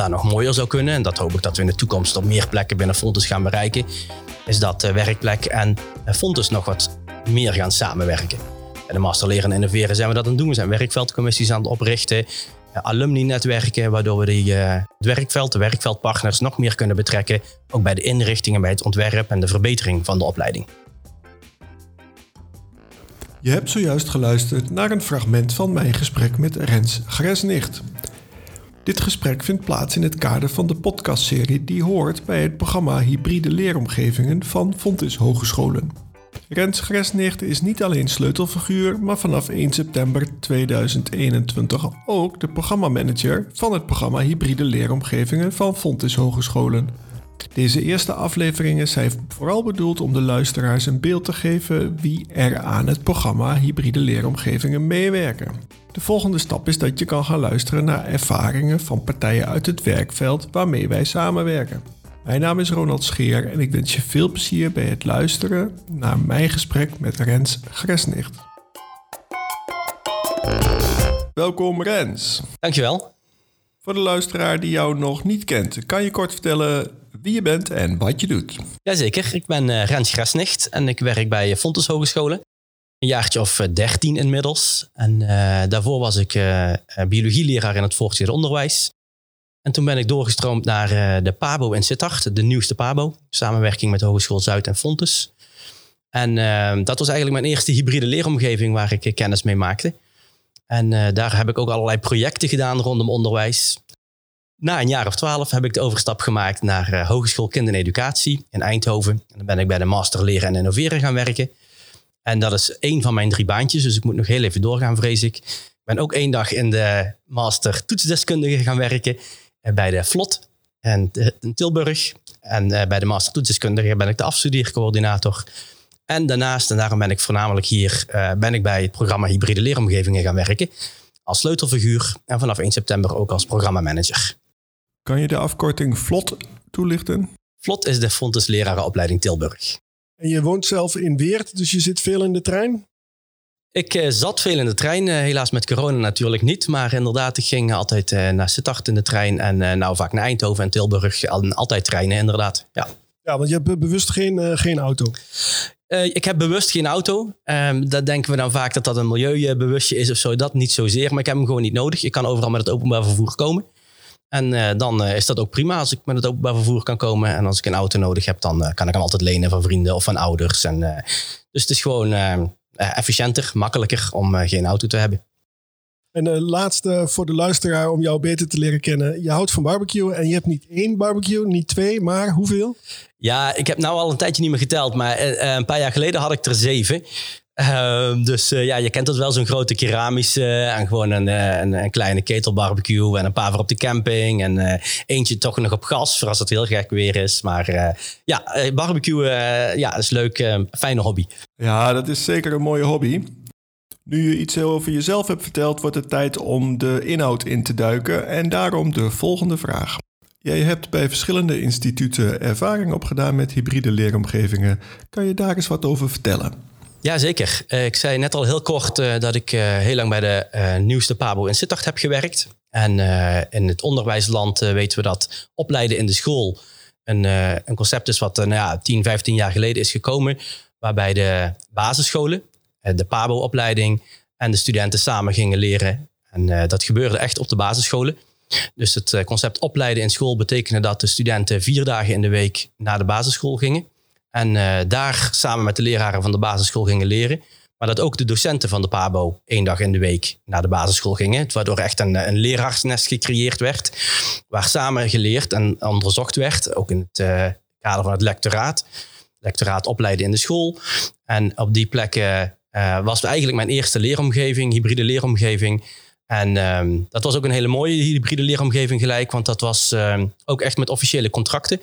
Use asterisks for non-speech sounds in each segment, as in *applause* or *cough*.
daar nog mooier zou kunnen, en dat hoop ik dat we in de toekomst op meer plekken binnen Fontes gaan bereiken, is dat Werkplek en Fontes nog wat meer gaan samenwerken. Bij de Master Leren en Innoveren zijn we dat aan het doen. We zijn werkveldcommissies aan het oprichten, alumni-netwerken, waardoor we die, het werkveld, de werkveldpartners nog meer kunnen betrekken, ook bij de inrichtingen, bij het ontwerp en de verbetering van de opleiding. Je hebt zojuist geluisterd naar een fragment van mijn gesprek met Rens Gresnicht. Dit gesprek vindt plaats in het kader van de podcastserie die hoort bij het programma Hybride Leeromgevingen van Fontis Hogescholen. Rens Gresnicht is niet alleen sleutelfiguur, maar vanaf 1 september 2021 ook de programmamanager van het programma Hybride Leeromgevingen van Fontis Hogescholen. Deze eerste afleveringen zijn vooral bedoeld om de luisteraars een beeld te geven wie er aan het programma Hybride Leeromgevingen meewerken. De volgende stap is dat je kan gaan luisteren naar ervaringen van partijen uit het werkveld waarmee wij samenwerken. Mijn naam is Ronald Scheer en ik wens je veel plezier bij het luisteren naar mijn gesprek met Rens Gresnicht. Welkom Rens. Dankjewel. Voor de luisteraar die jou nog niet kent, kan je kort vertellen wie je bent en wat je doet. Jazeker, ik ben uh, Rens Grasnicht en ik werk bij Fontes Hogescholen. Een jaartje of dertien inmiddels. En uh, daarvoor was ik uh, biologieleraar in het voortgezet onderwijs. En toen ben ik doorgestroomd naar de PABO in Sittard, de nieuwste PABO. Samenwerking met Hogeschool Zuid en Fontes. En dat was eigenlijk mijn eerste hybride leeromgeving waar ik kennis mee maakte. En daar heb ik ook allerlei projecten gedaan rondom onderwijs. Na een jaar of twaalf heb ik de overstap gemaakt naar Hogeschool Kinder en Educatie in Eindhoven. En dan ben ik bij de Master Leren en Innoveren gaan werken. En dat is één van mijn drie baantjes, dus ik moet nog heel even doorgaan, vrees ik. Ik ben ook één dag in de Master Toetsdeskundige gaan werken uh, bij de Vlot en in Tilburg. En uh, bij de Master Toetsdeskundige ben ik de afstudeercoördinator. En daarnaast, en daarom ben ik voornamelijk hier, ben ik bij het programma Hybride Leeromgevingen gaan werken. Als sleutelfiguur en vanaf 1 september ook als programmamanager. Kan je de afkorting VLOT toelichten? VLOT is de Fontes Lerarenopleiding Tilburg. En je woont zelf in Weert, dus je zit veel in de trein? Ik uh, zat veel in de trein, uh, helaas met corona natuurlijk niet. Maar inderdaad, ik ging altijd uh, naar Sittard in de trein. En nou vaak naar Eindhoven en Tilburg. Altijd treinen, inderdaad. Ja, ja want je hebt bewust geen, geen auto. ik heb bewust geen auto. Um, daar denken we dan vaak dat dat een milieubewustje is of zo. Dat niet zozeer, maar ik heb hem gewoon niet nodig. Ik kan overal met het openbaar vervoer komen. En uh, dan uh, is dat ook prima als ik met het openbaar vervoer kan komen. En als ik een auto nodig heb, dan uh, kan ik hem altijd lenen van vrienden of van ouders. En, dus het is gewoon efficiënter, makkelijker om geen auto te hebben. En de laatste voor de luisteraar om jou beter te leren kennen. Je houdt van barbecue en je hebt niet één barbecue, niet twee, maar hoeveel? Ja, ik heb nou al een tijdje niet meer geteld, maar een paar jaar geleden had ik er zeven. Uh, dus uh, ja, je kent dat wel, zo'n grote keramische en gewoon een, eh, een, een, kleine ketelbarbecue en een paar voor op de camping en uh, eentje toch nog op gas voor als het heel gek weer is. Maar ja, barbecue ja, is leuk, fijne hobby. Ja, dat is zeker een mooie hobby. Nu je iets over jezelf hebt verteld, wordt het tijd om de inhoud in te duiken en daarom de volgende vraag. Jij hebt bij verschillende instituten ervaring opgedaan met hybride leeromgevingen. Kan je daar eens wat over vertellen? Jazeker. Uh, ik zei net al heel kort uh, dat ik uh, heel lang bij de nieuwste Pabo in Sittard heb gewerkt. En in het onderwijsland weten we dat opleiden in de school een, een concept is wat nou ja, 10, 15 jaar geleden is gekomen. Waarbij de basisscholen, de Pabo-opleiding en de studenten samen gingen leren. En dat gebeurde echt op de basisscholen. Dus het concept opleiden in school betekende dat de studenten vier dagen in de week naar de basisschool gingen. En uh, daar samen met de leraren van de basisschool gingen leren. Maar dat ook de docenten van de PABO één dag in de week naar de basisschool gingen. Waardoor echt een, een leraarsnest gecreëerd werd. Waar samen geleerd en onderzocht werd. Ook in het uh, kader van het lectoraat. Lectoraat opleiden in de school. En op die plekken uh, was eigenlijk mijn eerste leeromgeving, hybride leeromgeving. En um, dat was ook een hele mooie hybride leeromgeving gelijk. Want dat was um, ook echt met officiële contracten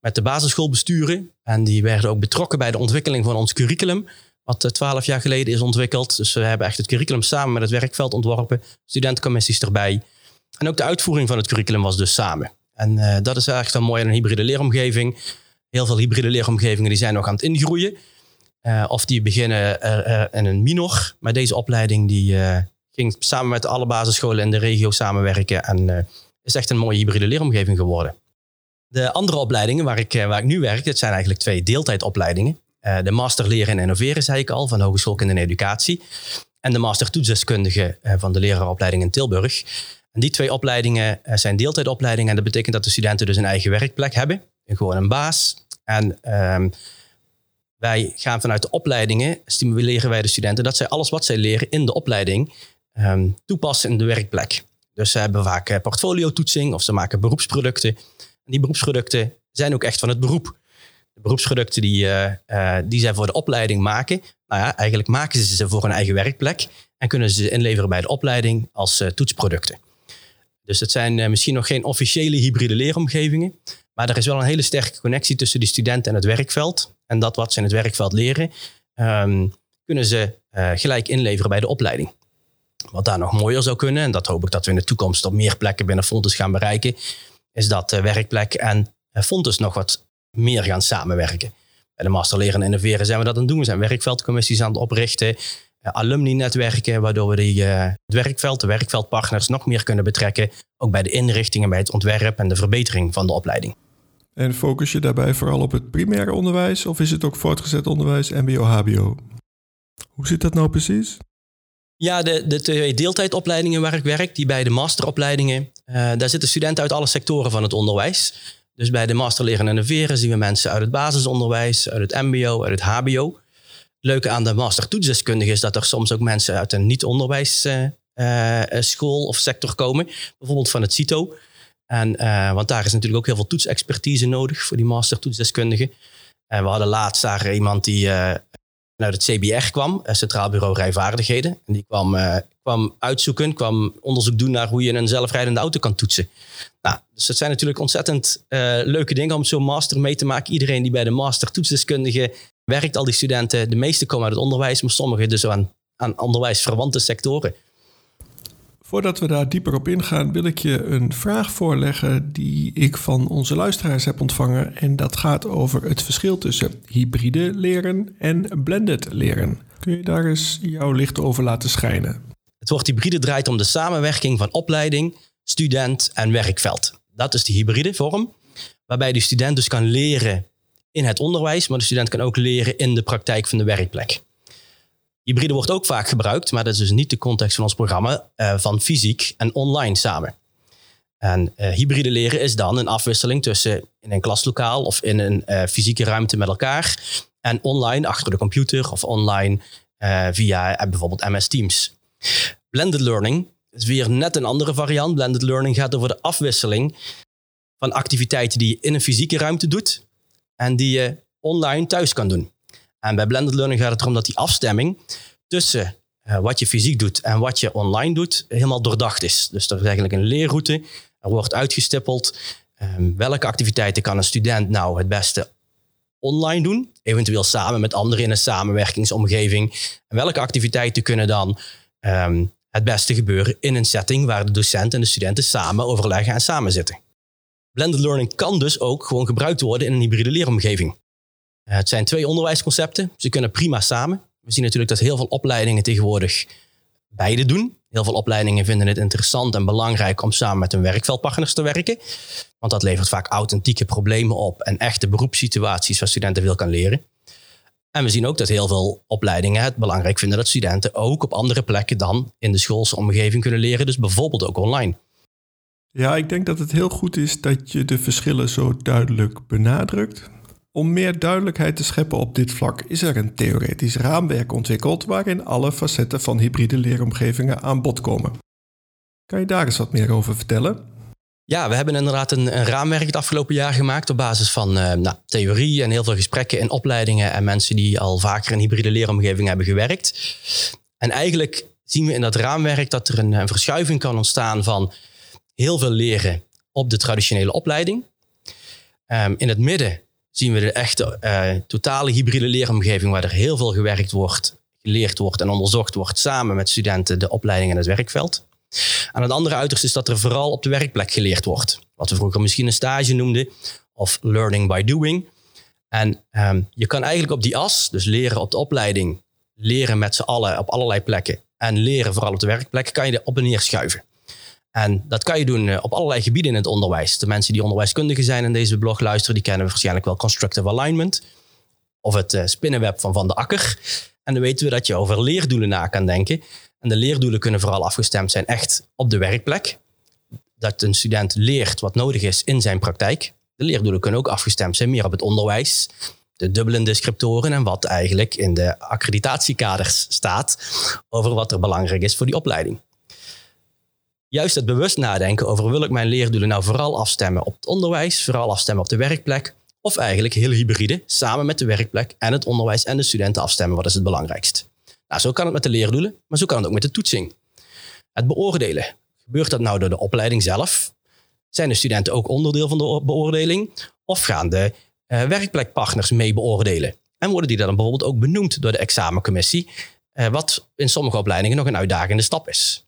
met de basisschoolbesturen. En die werden ook betrokken bij de ontwikkeling van ons curriculum. Wat eh, twaalf jaar geleden is ontwikkeld. Dus we hebben echt het curriculum samen met het werkveld ontworpen. Studentencommissies erbij. En ook de uitvoering van het curriculum was dus samen. En uh, dat is eigenlijk dan mooi een hybride leeromgeving. Heel veel hybride leeromgevingen die zijn nog aan het ingroeien. Uh, of die beginnen in een minor. Maar deze opleiding die ging samen met alle basisscholen in de regio samenwerken. En is echt een mooie hybride leeromgeving geworden. De andere opleidingen waar ik, waar ik nu werk, dat zijn eigenlijk twee deeltijdopleidingen. de master leren en innoveren, zei ik al, van Hogeschool Kinder en Educatie. En de master toetsdeskundige van de leraaropleiding in Tilburg. En die twee opleidingen zijn deeltijdopleidingen. En dat betekent dat de studenten dus een eigen werkplek hebben. Gewoon een baas. En ehm, wij gaan vanuit de opleidingen, stimuleren wij de studenten dat zij alles wat zij leren in de opleiding um, toepassen in de werkplek. Dus ze hebben vaak eh, portfolio-toetsing of ze maken beroepsproducten. Die beroepsproducten zijn ook echt van het beroep. De beroepsproducten die, uh, uh, die zij voor de opleiding maken, nou ja, eigenlijk maken ze ze voor een eigen werkplek en kunnen ze inleveren bij de opleiding als toetsproducten. Dus het zijn misschien nog geen officiële hybride leeromgevingen, maar er is wel een hele sterke connectie tussen de studenten en het werkveld. En dat wat ze in het werkveld leren, ehm, kunnen ze gelijk inleveren bij de opleiding. Wat daar nog mooier zou kunnen, en dat hoop ik dat we in de toekomst op meer plekken binnen Fontes gaan bereiken, is dat uh, werkplek en uh, Fontes nog wat meer gaan samenwerken. Bij de Master Leren en Innoveren zijn we dat aan het doen. We zijn werkveldcommissies aan het oprichten, alumni-netwerken, waardoor we die, het werkveld, de werkveldpartners nog meer kunnen betrekken. Ook bij de inrichtingen, bij het ontwerp en de verbetering van de opleiding. En focus je daarbij vooral op het primaire onderwijs of is het ook voortgezet onderwijs, MBO, HBO? Hoe zit dat nou precies? Ja, de, de twee deeltijdopleidingen waar ik werk, die bij de masteropleidingen, uh, daar zitten studenten uit alle sectoren van het onderwijs. Dus bij de master leren en innoveren zien we mensen uit het basisonderwijs, uit het MBO, uit het HBO. Leuke aan de master toetsdeskundige is dat er soms ook mensen uit een niet-onderwijsschool uh, uh, of sector komen, bijvoorbeeld van het CITO. En, want daar is natuurlijk ook heel veel toetsexpertise nodig voor die master toetsdeskundigen. En we hadden laatst daar iemand die uh, uit het CBR kwam, het Centraal Bureau Rijvaardigheden. En die kwam, uh, kwam uitzoeken, kwam onderzoek doen naar hoe je een zelfrijdende auto kan toetsen. Nou, dus dat zijn natuurlijk ontzettend leuke dingen om zo'n master mee te maken. Iedereen die bij de master toetsdeskundige werkt, al die studenten, de meeste komen uit het onderwijs, maar sommigen dus aan, aan onderwijsverwante sectoren. Voordat we daar dieper op ingaan, wil ik je een vraag voorleggen die ik van onze luisteraars heb ontvangen. En dat gaat over het verschil tussen hybride leren en blended leren. Kun je daar eens jouw licht over laten schijnen? Het woord hybride draait om de samenwerking van opleiding, student en werkveld. Dat is de hybride vorm, waarbij de student dus kan leren in het onderwijs, maar de student kan ook leren in de praktijk van de werkplek. Hybride wordt ook vaak gebruikt, maar dat is dus niet de context van ons programma, uh, van fysiek en online samen. En uh, hybride leren is dan een afwisseling tussen in een klaslokaal of in een uh, fysieke ruimte met elkaar en online achter de computer of online via bijvoorbeeld MS Teams. Blended learning is weer net een andere variant. Blended learning gaat over de afwisseling van activiteiten die je in een fysieke ruimte doet en die je online thuis kan doen. En bij blended learning gaat het erom dat die afstemming tussen uh, wat je fysiek doet en wat je online doet helemaal doordacht is. Dus er is eigenlijk een leerroute. Er wordt uitgestippeld um, welke activiteiten kan een student nou het beste online doen. Eventueel samen met anderen in een samenwerkingsomgeving. En welke activiteiten kunnen dan um, het beste gebeuren in een setting waar de docent en de studenten samen overleggen en samen zitten. Blended learning kan dus ook gewoon gebruikt worden in een hybride leeromgeving. Eh, het zijn twee onderwijsconcepten. Ze kunnen prima samen. We zien natuurlijk dat heel veel opleidingen tegenwoordig beide doen. Heel veel opleidingen vinden het interessant en belangrijk om samen met hun werkveldpartners te werken. Want dat levert vaak authentieke problemen op en echte beroepssituaties waar studenten veel kan leren. En we zien ook dat heel veel opleidingen het belangrijk vinden dat studenten ook op andere plekken dan in de schoolse omgeving kunnen leren. Dus bijvoorbeeld ook online. Ja, ik denk dat het heel goed is dat je de verschillen zo duidelijk benadrukt. Om meer duidelijkheid te scheppen op dit vlak is er een theoretisch raamwerk ontwikkeld waarin alle facetten van hybride leeromgevingen aan bod komen. Kan je daar eens wat meer over vertellen? Ja, we hebben inderdaad een, een raamwerk het afgelopen jaar gemaakt op basis van uh, nou, theorie en heel veel gesprekken in opleidingen en mensen die al vaker in hybride leeromgeving hebben gewerkt. En eigenlijk zien we in dat raamwerk dat er een, een verschuiving kan ontstaan van heel veel leren op de traditionele opleiding. Um, in het midden zien we de echte uh, totale hybride leeromgeving waar er heel veel gewerkt wordt, geleerd wordt en onderzocht wordt samen met studenten de opleiding en het werkveld. Aan het andere uiterste is dat er vooral op de werkplek geleerd wordt. Wat we vroeger misschien een stage noemden of learning by doing. En um, je kan eigenlijk op die as, dus leren op de opleiding, leren met z'n allen op allerlei plekken en leren vooral op de werkplek, kan je er op en neer schuiven. En dat kan je doen op allerlei gebieden in het onderwijs. De mensen die onderwijskundigen zijn in deze blog luisteren, die kennen waarschijnlijk wel constructive alignment. Of het spinnenweb van Van de Akker. En dan weten we dat je over leerdoelen na kan denken. En de leerdoelen kunnen vooral afgestemd zijn echt op de werkplek. Dat een student leert wat nodig is in zijn praktijk. De leerdoelen kunnen ook afgestemd zijn meer op het onderwijs, de dubbele descriptoren en wat eigenlijk in de accreditatiekaders staat over wat er belangrijk is voor die opleiding. Juist het bewust nadenken over wil ik mijn leerdoelen nou vooral afstemmen op het onderwijs, vooral afstemmen op de werkplek, of eigenlijk heel hybride, samen met de werkplek en het onderwijs en de studenten afstemmen, wat is het belangrijkst. Nou, zo kan het met de leerdoelen, maar zo kan het ook met de toetsing. Het beoordelen. Gebeurt dat nou door de opleiding zelf? Zijn de studenten ook onderdeel van de beoordeling? Of gaan de uh, werkplekpartners mee beoordelen? En worden die dan bijvoorbeeld ook benoemd door de examencommissie? Uh, wat in sommige opleidingen nog een uitdagende stap is.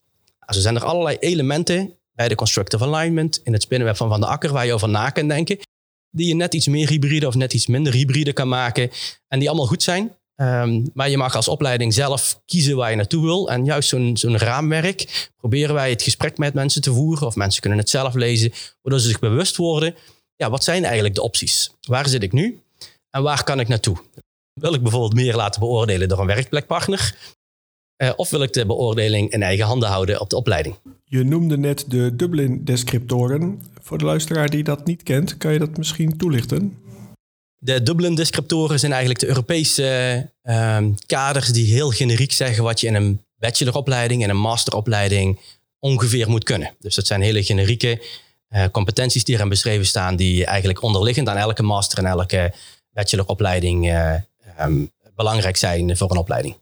Zo zijn er allerlei elementen bij de constructive alignment in het spinnenweb van Van de Akker waar je over na kan denken. Die je net iets meer hybride of net iets minder hybride kan maken. En die allemaal goed zijn. Um, maar je mag als opleiding zelf kiezen waar je naartoe wil. En juist zo'n zo'n raamwerk proberen wij het gesprek met mensen te voeren. Of mensen kunnen het zelf lezen. Waardoor ze zich bewust worden. Ja, wat zijn eigenlijk de opties? Waar zit ik nu? En waar kan ik naartoe? Wil ik bijvoorbeeld meer laten beoordelen door een werkplekpartner? Uh, of wil ik de beoordeling in eigen handen houden op de opleiding? Je noemde net de Dublin-descriptoren. Voor de luisteraar die dat niet kent, kan je dat misschien toelichten? De Dublin-descriptoren zijn eigenlijk de Europese uh, kaders die heel generiek zeggen wat je in een bacheloropleiding en een masteropleiding ongeveer moet kunnen. Dus dat zijn hele generieke uh, competenties die erin beschreven staan, die eigenlijk onderliggend aan elke master en elke bacheloropleiding uh, um, belangrijk zijn voor een opleiding.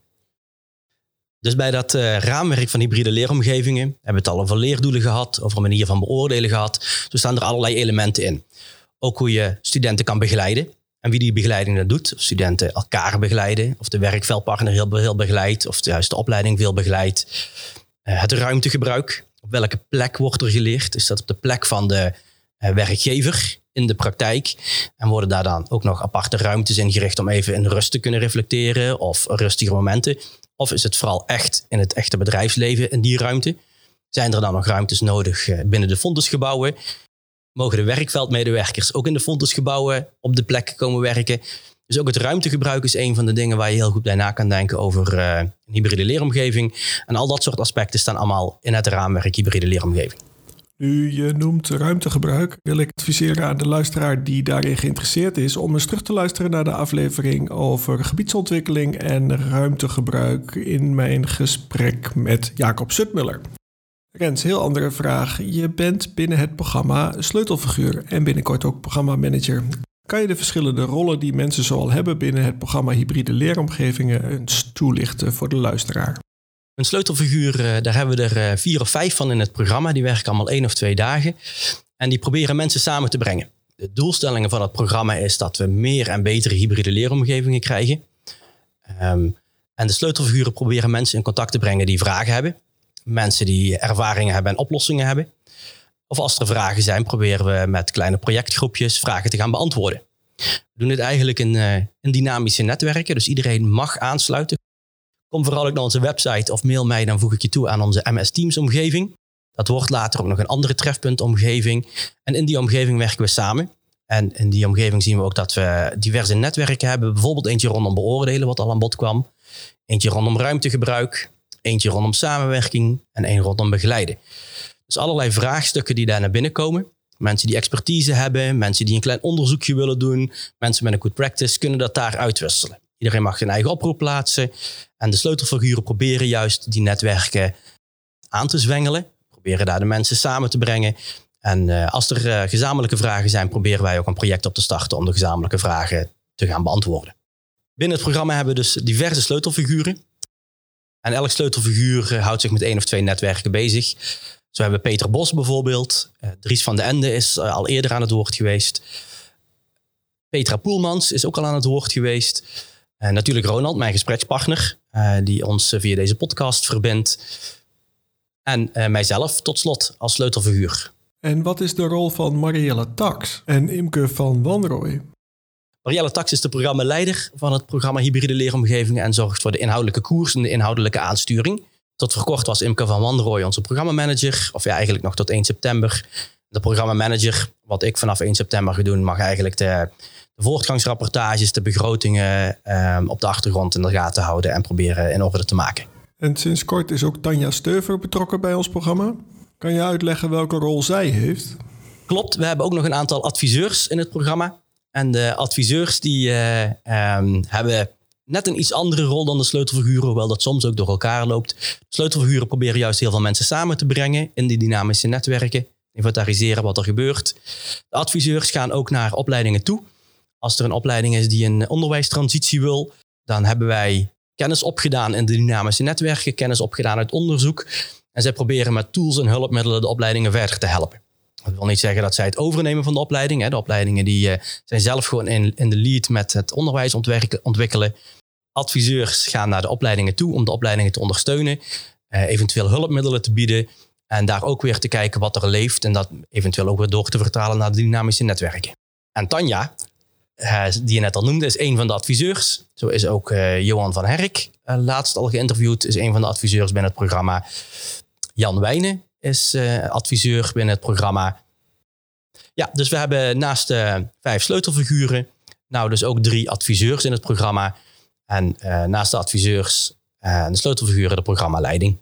Dus bij dat uh, raamwerk van hybride leeromgevingen hebben we het al over leerdoelen gehad, over een manier van beoordelen gehad. Zo staan er allerlei elementen in. Ook hoe je studenten kan begeleiden. En wie die begeleiding dan doet, of studenten elkaar begeleiden, of de werkveldpartner heel, begeleidt, of juist de opleiding veel begeleidt. Uh, het ruimtegebruik, op welke plek wordt er geleerd? Is dat op de plek van de uh, werkgever in de praktijk? En worden daar dan ook nog aparte ruimtes ingericht om even in rust te kunnen reflecteren of rustige momenten? Of is het vooral echt in het echte bedrijfsleven in die ruimte? Zijn er dan nog ruimtes nodig uh, binnen de fondusgebouwen? mogen de werkveldmedewerkers ook in de fondusgebouwen op de plek komen werken. Dus ook het ruimtegebruik is een van de dingen waar je heel goed bij na kan denken over uh, een hybride leeromgeving. En al dat soort aspecten staan allemaal in het raamwerk hybride leeromgeving. Nu je noemt ruimtegebruik, wil ik adviseren aan de luisteraar die daarin geïnteresseerd is om eens terug te luisteren naar de aflevering over gebiedsontwikkeling en ruimtegebruik in mijn gesprek met Jacob Sutmuller. Rens, heel andere vraag. Je bent binnen het programma sleutelfiguur en binnenkort ook programmamanager. Kan je de verschillende rollen die mensen zoal hebben binnen het programma Hybride Leeromgevingen eens toelichten voor de luisteraar? Een sleutelfiguur, eh, daar hebben we er eh, vier of vijf van in het programma. Die werken allemaal één of twee dagen. En die proberen mensen samen te brengen. De doelstellingen van het programma is dat we meer en betere hybride leeromgevingen krijgen. Um, en de sleutelfiguren proberen mensen in contact te brengen die vragen hebben mensen die ervaringen hebben en oplossingen hebben. Of als er vragen zijn, proberen we met kleine projectgroepjes vragen te gaan beantwoorden. We doen dit eigenlijk in, uh, in dynamische netwerken, dus iedereen mag aansluiten. Kom vooral ook naar onze website of mail mij, dan voeg ik je toe aan onze MS Teams omgeving. Dat wordt later ook nog een andere trefpuntomgeving. En in die omgeving werken we samen. En in die omgeving zien we ook dat we diverse netwerken hebben. Bijvoorbeeld eentje rondom beoordelen, wat al aan bod kwam. Eentje rondom ruimtegebruik. Eentje rondom samenwerking en één rondom begeleiden. Dus allerlei vraagstukken die daar naar binnen komen. Mensen die expertise hebben, mensen die een klein onderzoekje willen doen, mensen met een good practice kunnen dat daar uitwisselen. Iedereen mag een eigen oproep plaatsen. En de sleutelfiguren proberen juist die netwerken aan te zwengelen. Proberen daar de mensen samen te brengen. En uh, als er uh, gezamenlijke vragen zijn, proberen wij ook een project op te starten om de gezamenlijke vragen te gaan beantwoorden. Binnen het programma hebben we dus diverse sleutelfiguren. En elk sleutelfiguur eh, houdt zich met één of twee netwerken bezig. Zo hebben we Peter Bos bijvoorbeeld. Dries van de Ende is al eerder aan het woord geweest. Petra Poelmans is ook al aan het woord geweest. En natuurlijk Ronald, mijn gesprekspartner, die ons via deze podcast verbindt. En mijzelf tot slot als sleutelfiguur. En wat is de rol van Marielle Tax en Imke van Wanrooy? Marielle Tax is de programmaleider van het programma Hybride Leeromgevingen en zorgt voor de inhoudelijke koers en de inhoudelijke aansturing. Tot voor kort was Imke van Wanrooy onze programmamanager. Of ja, eigenlijk nog tot 1 september. De programmamanager, wat ik vanaf 1 september ga doen, mag eigenlijk de, de voortgangsrapportages, de begrotingen ehm, op de achtergrond in de gaten houden en proberen in orde te maken. En sinds kort is ook Tanja Steuver betrokken bij ons programma. Kan je uitleggen welke rol zij heeft? Klopt, we hebben ook nog een aantal adviseurs in het programma. En de adviseurs die uh, um, hebben net een iets andere rol dan de sleutelfiguren, hoewel dat soms ook door elkaar loopt. Sleutelfiguren proberen juist heel veel mensen samen te brengen in die dynamische netwerken, inventariseren wat er gebeurt. De adviseurs gaan ook naar opleidingen toe. Als er een opleiding is die een onderwijstransitie wil, dan hebben wij kennis opgedaan in de dynamische netwerken, kennis opgedaan uit onderzoek. En zij proberen met tools en hulpmiddelen de opleidingen verder te helpen. Dat wil niet zeggen dat zij het overnemen van de opleiding. De opleidingen die, uh, zijn zelf gewoon in, in de lead met het onderwijs ontwikkelen. Adviseurs gaan naar de opleidingen toe om de opleidingen te ondersteunen. Uh, eventueel hulpmiddelen te bieden. En daar ook weer te kijken wat er leeft. En dat eventueel ook weer door te vertalen naar de dynamische netwerken. En Tanja, die je net al noemde, is een van de adviseurs. Zo is ook Johan van Herk laatst al geïnterviewd. Is een van de adviseurs binnen het programma. Jan Wijnen is uh, adviseur binnen het programma. Ja, dus we hebben naast de vijf sleutelfiguren, nou dus ook drie adviseurs in het programma. En uh, naast de adviseurs en de sleutelfiguren de programmaleiding.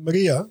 Maria?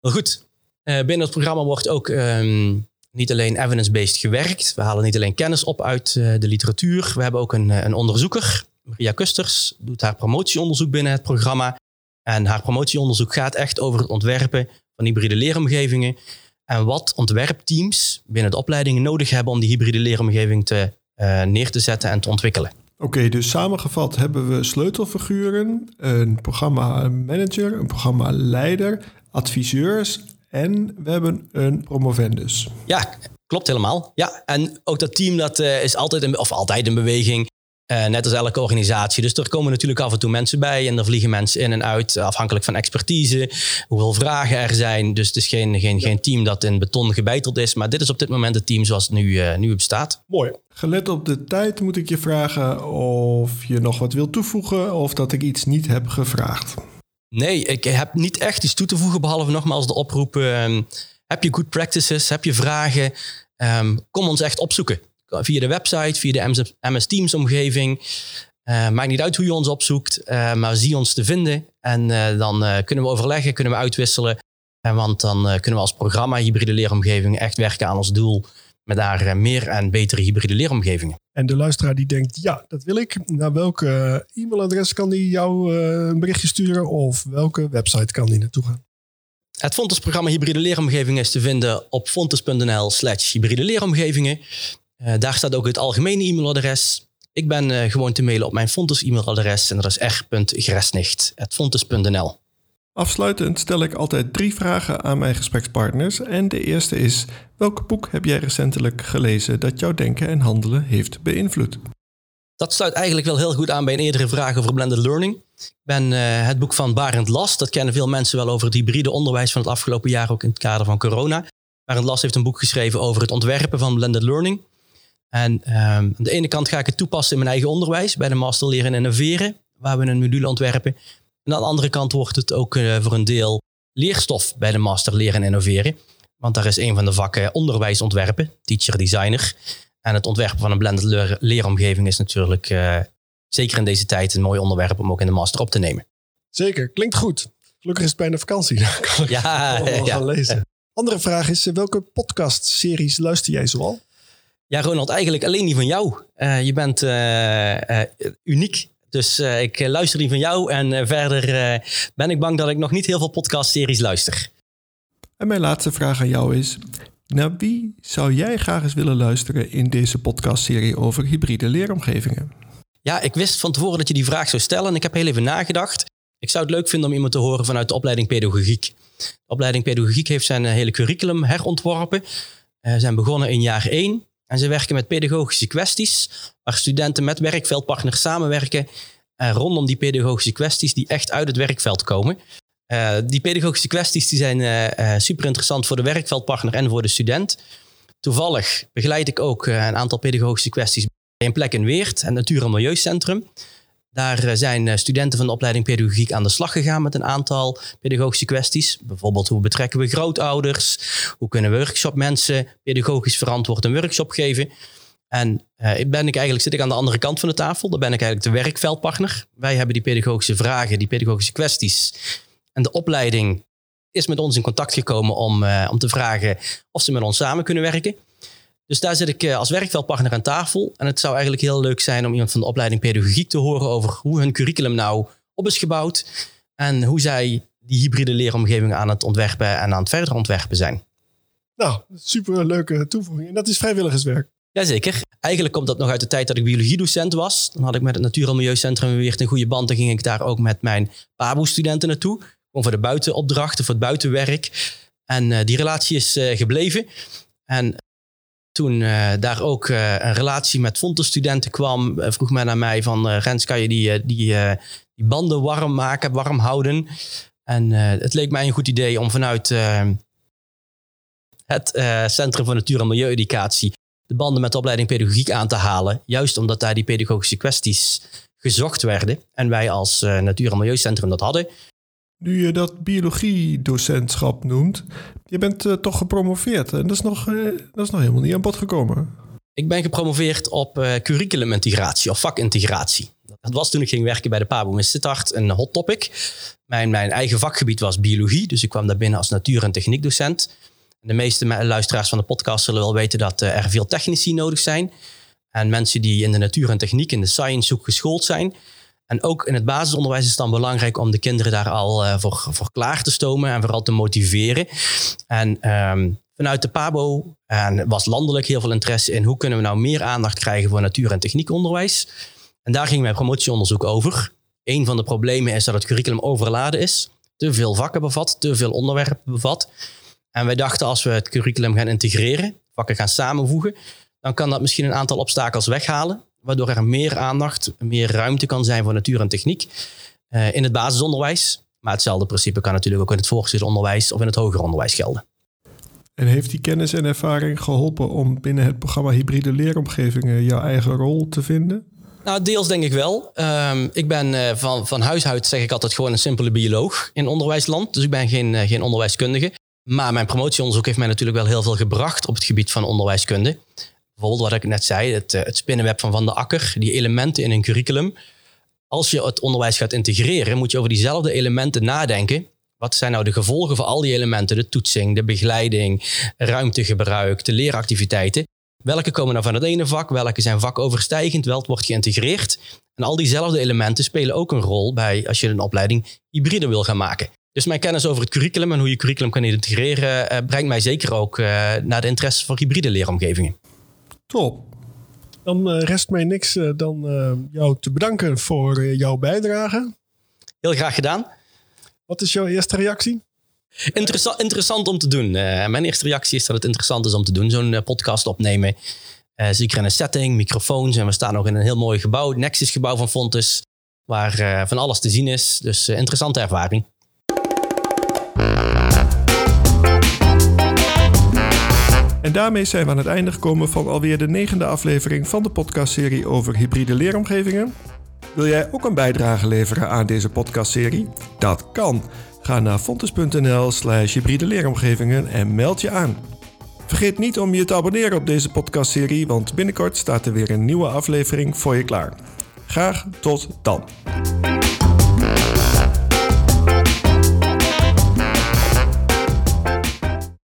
Wel goed. Uh, binnen het programma wordt ook um, niet alleen evidence-based gewerkt. We halen niet alleen kennis op uit de literatuur. We hebben ook een, een onderzoeker, Maria Kusters, doet haar promotieonderzoek binnen het programma. En haar promotieonderzoek gaat echt over het ontwerpen van hybride leeromgevingen. En wat ontwerpteams binnen de opleidingen nodig hebben om die hybride leeromgeving te, uh, neer te zetten en te ontwikkelen. Oké, dus samengevat hebben we sleutelfiguren, een programmamanager, een programmaleider, adviseurs en we hebben een promovendus. Ja, klopt helemaal. Ja, en ook dat team dat uh, is altijd in, of altijd in beweging. Uh, net als elke organisatie. Dus er komen natuurlijk af en toe mensen bij en er vliegen mensen in en uit, afhankelijk van expertise, hoeveel vragen er zijn. Dus het is geen, geen, geen team dat in beton gebeiteld is, maar dit is op dit moment het team zoals het nu, uh, nu bestaat. Mooi. Gelet op de tijd moet ik je vragen of je nog wat wilt toevoegen of dat ik iets niet heb gevraagd. Nee, ik heb niet echt iets toe te voegen, behalve nogmaals de oproep. Uh, heb je good practices? Heb je vragen? Um, kom ons echt opzoeken via de website, via de MS Teams omgeving. Uh, maakt niet uit hoe je ons opzoekt, uh, maar zie ons te vinden. En uh, dan kunnen we overleggen, kunnen we uitwisselen. want dan kunnen we als programma hybride leeromgeving echt werken aan ons doel. Met daar meer en betere hybride leeromgevingen. En de luisteraar die denkt, ja, dat wil ik. Naar welke e-mailadres kan die jou een berichtje sturen? Of welke website kan die naartoe gaan? Het Fontes-programma Hybride Leeromgevingen is te vinden op fontes.nl slash hybride leeromgevingen. Daar staat ook het algemene e-mailadres. Ik ben gewoon te mailen op mijn Fontes e-mailadres en dat is r.gresnicht.fontes.nl. Afsluitend stel ik altijd drie vragen aan mijn gesprekspartners. En de eerste is: welk boek heb jij recentelijk gelezen dat jouw denken en handelen heeft beïnvloed? Dat sluit eigenlijk wel heel goed aan bij een eerdere vraag over blended learning. Ik ben uh, het boek van Barend Last, dat kennen veel mensen wel over het hybride onderwijs van het afgelopen jaar, ook in het kader van corona. Barend Last heeft een boek geschreven over het ontwerpen van blended learning. En um, aan de ene kant ga ik het toepassen in mijn eigen onderwijs, bij de Master Leren en Innoveren, waar we een module ontwerpen. En aan de andere kant wordt het ook uh, voor een deel leerstof bij de Master Leren en Innoveren. Want daar is een van de vakken onderwijsontwerpen, teacher designer. En het ontwerpen van een blended leer leeromgeving is natuurlijk uh, zeker in deze tijd een mooi onderwerp om ook in de master op te nemen. Zeker, klinkt goed. Gelukkig is het bijna vakantie. *laughs* Dan kan ik ja, gaan lezen. Andere vraag is, welke podcastseries luister jij zoal? Ja, Ronald, eigenlijk alleen die van jou. Uh, je bent uh, uniek. Dus ik luister die van jou. En verder ben ik bang dat ik nog niet heel veel podcastseries luister. En mijn laatste vraag aan jou is: naar wie zou jij graag eens willen luisteren in deze podcastserie over hybride leeromgevingen? Ja, ik wist van tevoren dat je die vraag zou stellen. En ik heb heel even nagedacht. Ik zou het leuk vinden om iemand te horen vanuit de opleiding pedagogiek. De opleiding pedagogiek heeft zijn hele curriculum herontworpen. Ze zijn begonnen in jaar 1. En ze werken met pedagogische kwesties, waar studenten met werkveldpartners samenwerken uh, rondom die pedagogische kwesties die echt uit het werkveld komen. Uh, die pedagogische kwesties die zijn uh, super interessant voor de werkveldpartner en voor de student. Toevallig begeleid ik ook een aantal pedagogische kwesties bij een plek in Weert, het Natuur- en Milieucentrum. Daar zijn studenten van de opleiding pedagogiek aan de slag gegaan met een aantal pedagogische kwesties. Bijvoorbeeld hoe betrekken we grootouders? Hoe kunnen workshopmensen pedagogisch verantwoord een workshop geven? En uh, ben ik eigenlijk, zit ik aan de andere kant van de tafel. Dan ben ik eigenlijk de werkveldpartner. Wij hebben die pedagogische vragen, die pedagogische kwesties. En de opleiding is met ons in contact gekomen om, om te vragen of ze met ons samen kunnen werken. Dus daar zit ik uh, als werkveldpartner aan tafel. En het zou eigenlijk heel leuk zijn om iemand van de opleiding pedagogiek te horen over hoe hun curriculum nou op is gebouwd. En hoe zij die hybride leeromgeving aan het ontwerpen en aan het verder ontwerpen zijn. Nou, super leuke toevoeging. En dat is vrijwilligerswerk. Jazeker. Eigenlijk komt dat nog uit de tijd dat ik biologiedocent was. Dan had ik met het Natuur- en Milieucentrum weer een goede band. Dan ging ik daar ook met mijn PABO-studenten naartoe. Gewoon voor de buitenopdrachten, voor het buitenwerk. En uh, die relatie is uh, gebleven. En toen uh, daar ook een relatie met Fontes-studenten kwam, vroeg men aan mij van... Rens, kan je die, die, die banden warm maken, warm houden? En het leek mij een goed idee om vanuit het Centrum voor Natuur- en Milieueducatie de banden met de opleiding pedagogiek aan te halen. Juist omdat daar die pedagogische kwesties gezocht werden. En wij als Natuur- en Milieucentrum dat hadden. Nu je dat biologie-docentschap noemt, je bent uh, toch gepromoveerd. En dat is, nog, uh, dat is nog helemaal niet aan bod gekomen. Ik ben gepromoveerd op curriculumintegratie of vakintegratie. Dat was toen ik ging werken bij de Pabo in Sittard een hot topic. Mijn, mijn eigen vakgebied was biologie, dus ik kwam daar binnen als natuur- en techniekdocent. De meeste luisteraars van de podcast zullen wel weten dat eh, er veel technici nodig zijn. En mensen die in de natuur en techniek, in de science ook geschoold zijn. En ook in het basisonderwijs is het dan belangrijk om de kinderen daar al uh, voor, voor klaar te stomen en vooral te motiveren. En um, vanuit de PABO en was landelijk heel veel interesse in hoe kunnen we nou meer aandacht krijgen voor natuur- en techniekonderwijs. En daar ging mijn promotieonderzoek over. Een van de problemen is dat het curriculum overladen is. Te veel vakken bevat, te veel onderwerpen bevat. En wij dachten als we het curriculum gaan integreren, vakken gaan samenvoegen, dan kan dat misschien een aantal obstakels weghalen, waardoor er meer aandacht, meer ruimte kan zijn voor natuur en techniek uh, in het basisonderwijs. Maar hetzelfde principe kan natuurlijk ook in het voortgezet onderwijs of in het hoger onderwijs gelden. En heeft die kennis en ervaring geholpen om binnen het programma hybride leeromgevingen jouw eigen rol te vinden? Nou, deels denk ik wel. Um, ik ben uh, van, van huis uit, zeg ik altijd, gewoon een simpele bioloog in onderwijsland. Dus ik ben geen, uh, geen onderwijskundige. Maar mijn promotieonderzoek heeft mij natuurlijk wel heel veel gebracht op het gebied van onderwijskunde. Bijvoorbeeld wat ik net zei, het, eh, het spinnenweb van Van de Akker, die elementen in een curriculum. Als je het onderwijs gaat integreren, moet je over diezelfde elementen nadenken. Wat zijn nou de gevolgen van al die elementen? De toetsing, de begeleiding, ruimtegebruik, de leeractiviteiten. Welke komen nou van het ene vak? Welke zijn vakoverstijgend? Welk wordt geïntegreerd? En al diezelfde elementen spelen ook een rol bij als je een opleiding hybride wil gaan maken. Dus mijn kennis over het curriculum en hoe je curriculum kan integreren, uh, brengt mij zeker ook uh, naar de interesse voor hybride leeromgevingen. Top. Dan uh, rest mij niks dan jou te bedanken voor jouw bijdrage. Heel graag gedaan. Wat is jouw eerste reactie? Interessa interessant om te doen. mijn eerste reactie is dat het interessant is om te doen, zo'n podcast opnemen. zeker in een setting, microfoons en we staan nog in een heel mooi gebouw, het Nexus gebouw van Fontes, waar van alles te zien is. Dus interessante ervaring. Daarmee zijn we aan het einde gekomen van alweer de negende aflevering van de podcastserie over hybride leeromgevingen. Wil jij ook een bijdrage leveren aan deze podcastserie? Dat kan. Ga naar fontes.nl slash hybride leeromgevingen en meld je aan. Vergeet niet om je te abonneren op deze podcastserie, want binnenkort staat er weer een nieuwe aflevering voor je klaar. Graag tot dan.